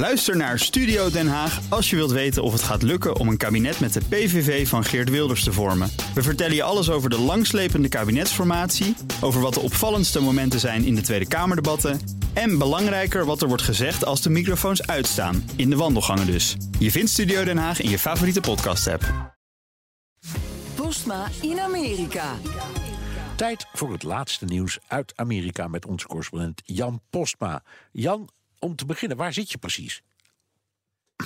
Luister naar Studio Den Haag als je wilt weten of het gaat lukken om een kabinet met de PVV van Geert Wilders te vormen. We vertellen je alles over de langslepende kabinetsformatie, over wat de opvallendste momenten zijn in de Tweede Kamerdebatten en belangrijker wat er wordt gezegd als de microfoons uitstaan, in de wandelgangen dus. Je vindt Studio Den Haag in je favoriete podcast-app. Postma in Amerika. Tijd voor het laatste nieuws uit Amerika met onze correspondent Jan Postma. Jan, om te beginnen, waar zit je precies?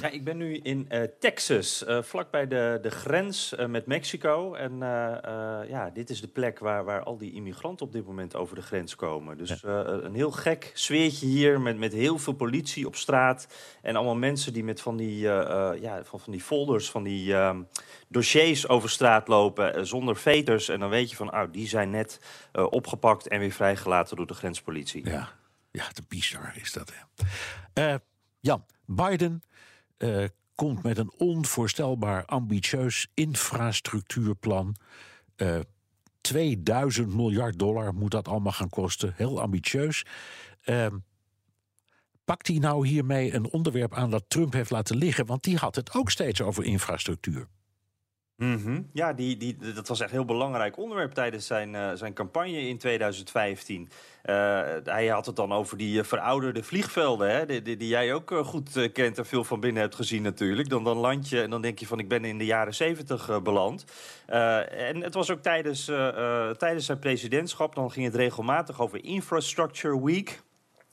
Ja, ik ben nu in uh, Texas, uh, vlakbij de, de grens uh, met Mexico. En ja, dit is de plek waar, waar al die immigranten op dit moment over de grens komen. Dus ja. een heel gek sfeertje hier met, met heel veel politie op straat. En allemaal mensen die met van die, ja, van, van die folders, van die ehm, dossiers over straat lopen zonder veters. En dan weet je van, oh, die zijn net opgepakt en weer vrijgelaten door de grenspolitie. Ja, ja de bizar is dat. Hè. Jan, Biden uh, komt met een onvoorstelbaar ambitieus infrastructuurplan. Uh, 2000 miljard dollar moet dat allemaal gaan kosten. Heel ambitieus. Pakt hij nou hiermee een onderwerp aan dat Trump heeft laten liggen? Want die had het ook steeds over infrastructuur. -hmm. Ja, die, die, dat was echt een heel belangrijk onderwerp tijdens zijn, uh, zijn campagne in 2015. Uh, hij had het dan over die uh, verouderde vliegvelden, hè, die, die, die jij ook goed kent en veel van binnen hebt gezien natuurlijk. Dan, dan land je en dan denk je van ik ben in de jaren 70 beland. en het was ook tijdens, tijdens zijn presidentschap, dan ging het regelmatig over Infrastructure Week.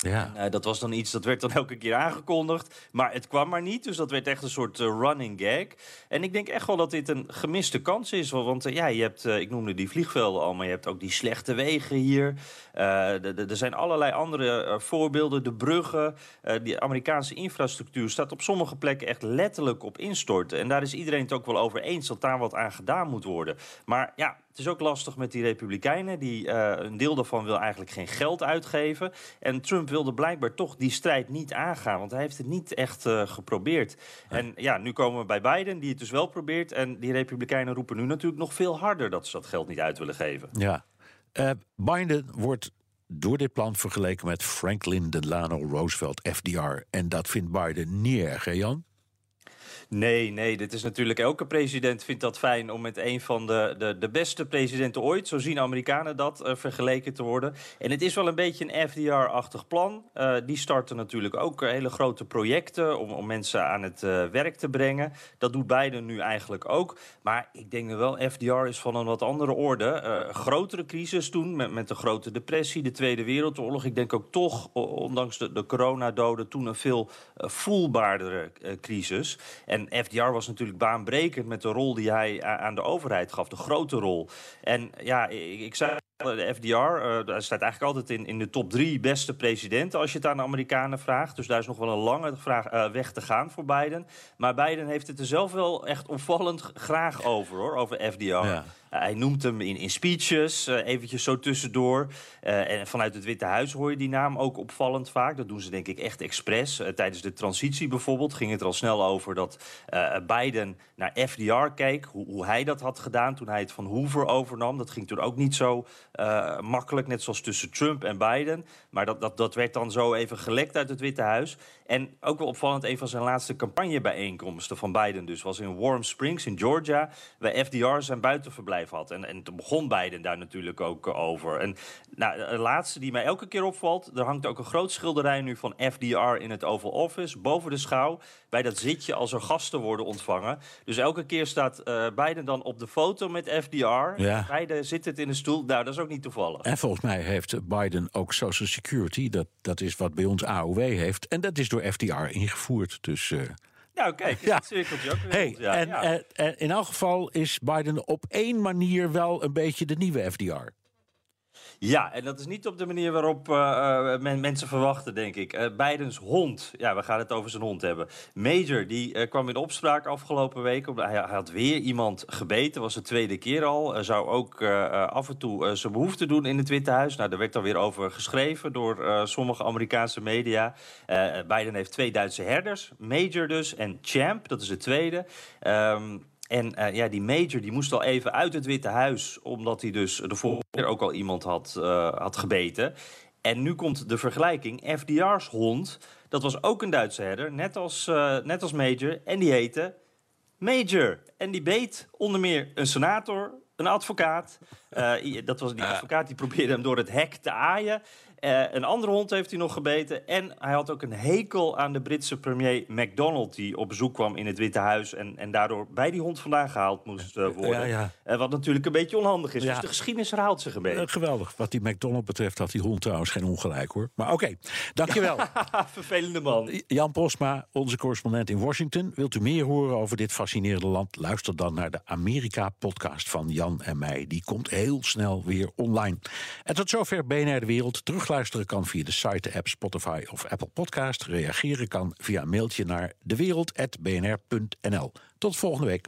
Ja. En, uh, dat was dan iets, dat werd dan elke keer aangekondigd. Maar het kwam maar niet, dus dat werd echt een soort uh, running gag. En ik denk echt wel dat dit een gemiste kans is. Want uh, ja, je hebt, ik noemde die vliegvelden al, maar je hebt ook die slechte wegen hier. er zijn allerlei andere voorbeelden. De bruggen, die Amerikaanse infrastructuur staat op sommige plekken echt letterlijk op instorten. En daar is iedereen het ook wel over eens dat daar wat aan gedaan moet worden. Maar ja, het is ook lastig met die Republikeinen. Die, een deel daarvan wil eigenlijk geen geld uitgeven. En Trump wilde blijkbaar toch die strijd niet aangaan. Want hij heeft het niet echt uh, geprobeerd. Ja. En ja, nu komen we bij Biden, die het dus wel probeert. En die Republikeinen roepen nu natuurlijk nog veel harder dat ze dat geld niet uit willen geven. Ja. Uh, Biden wordt door dit plan vergeleken met Franklin Delano Roosevelt, FDR. En dat vindt Biden niet erg, hè Jan? Nee, nee, dit is natuurlijk... Elke president vindt dat fijn om met een van de, de, de beste presidenten ooit... zo zien Amerikanen dat, uh, vergeleken te worden. En het is wel een beetje een FDR-achtig plan. Uh, die starten natuurlijk ook hele grote projecten... om, om mensen aan het werk te brengen. Dat doet Biden nu eigenlijk ook. Maar ik denk wel, FDR is van een wat andere orde. grotere crisis toen, met, met de grote depressie, de Tweede Wereldoorlog. Ik denk ook toch, ondanks de, de coronadoden... toen een veel voelbaardere crisis... En FDR was natuurlijk baanbrekend met de rol die hij aan de overheid gaf, de grote rol. En ja, ik zei de FDR uh, daar staat eigenlijk altijd in, in de top drie beste presidenten als je het aan de Amerikanen vraagt. Dus daar is nog wel een lange vraag, uh, weg te gaan voor Biden. Maar Biden heeft het er zelf wel echt opvallend graag over, hoor, over FDR. Ja. Uh, hij noemt hem in, in speeches, uh, eventjes zo tussendoor. Uh, en vanuit het Witte Huis hoor je die naam ook opvallend vaak. Dat doen ze denk ik echt expres. tijdens de transitie bijvoorbeeld ging het er al snel over dat Biden naar FDR keek. Hoe, hoe, hij dat had gedaan toen hij het van Hoover overnam. Dat ging toen ook niet zo makkelijk, net zoals tussen Trump en Biden. Maar dat, dat, dat werd dan zo even gelekt uit het Witte Huis. En ook wel opvallend, een van zijn laatste campagnebijeenkomsten van Biden dus... was in Warm Springs in Georgia, waar FDR zijn buitenverblijf had. En, en toen begon Biden daar natuurlijk ook over. En nou, de laatste die mij elke keer opvalt... er hangt ook een groot schilderij nu van FDR in het Oval Office... boven de schouw, bij dat zitje als er gasten worden ontvangen. Dus elke keer staat uh, Biden dan op de foto met FDR. Ja. Beiden zitten in een stoel. Nou, dat is ook niet toevallig. En volgens mij heeft Biden ook Social Security. Dat, dat is wat bij ons AOW heeft. En dat is door FDR ingevoerd. Dus. Uh, nou, kijk, ja. het cirkeltje ook weer hey, ja, en, ja. En, en in elk geval is Biden op één manier wel een beetje de nieuwe FDR. Ja, en dat is niet op de manier waarop uh, men, mensen verwachten, denk ik. Uh, Bidens hond, ja, we gaan het over zijn hond hebben. Major, die kwam in opspraak afgelopen week. Hij, hij, had weer iemand gebeten, was de tweede keer al. zou ook af en toe zijn behoefte doen in het Witte Huis. Nou, daar werd dan weer over geschreven door sommige Amerikaanse media. Biden heeft twee Duitse herders, Major dus en Champ, dat is de tweede. Um, en uh, ja, die major die moest al even uit het Witte Huis, omdat hij dus de vorige keer ook al iemand had, uh, had gebeten. En nu komt de vergelijking. FDR's hond, dat was ook een Duitse herder, net als, uh, net als Major. En die heette Major. En die beet onder meer een senator, een advocaat. Uh, dat was die advocaat die probeerde hem door het hek te aaien. Uh, een andere hond heeft hij nog gebeten. En hij had ook een hekel aan de Britse premier MacDonald... die op bezoek kwam in het Witte Huis... en, en daardoor bij die hond vandaan gehaald moest uh, worden. Ja, ja. Wat natuurlijk een beetje onhandig is. Ja. Dus de geschiedenis herhaalt zich een beetje. geweldig. Wat die MacDonald betreft had die hond trouwens geen ongelijk, hoor. Maar oké, okay. dankjewel. Vervelende man. Jan Posma, onze correspondent in Washington. Wilt u meer horen over dit fascinerende land? Luister dan naar de Amerika-podcast van Jan en mij. Die komt heel snel weer online. En tot zover BNR De Wereld. Terug Terugluisteren kan via de site, app Spotify of Apple Podcast. Reageren kan via een mailtje naar dewereld.bnr.nl. Tot volgende week.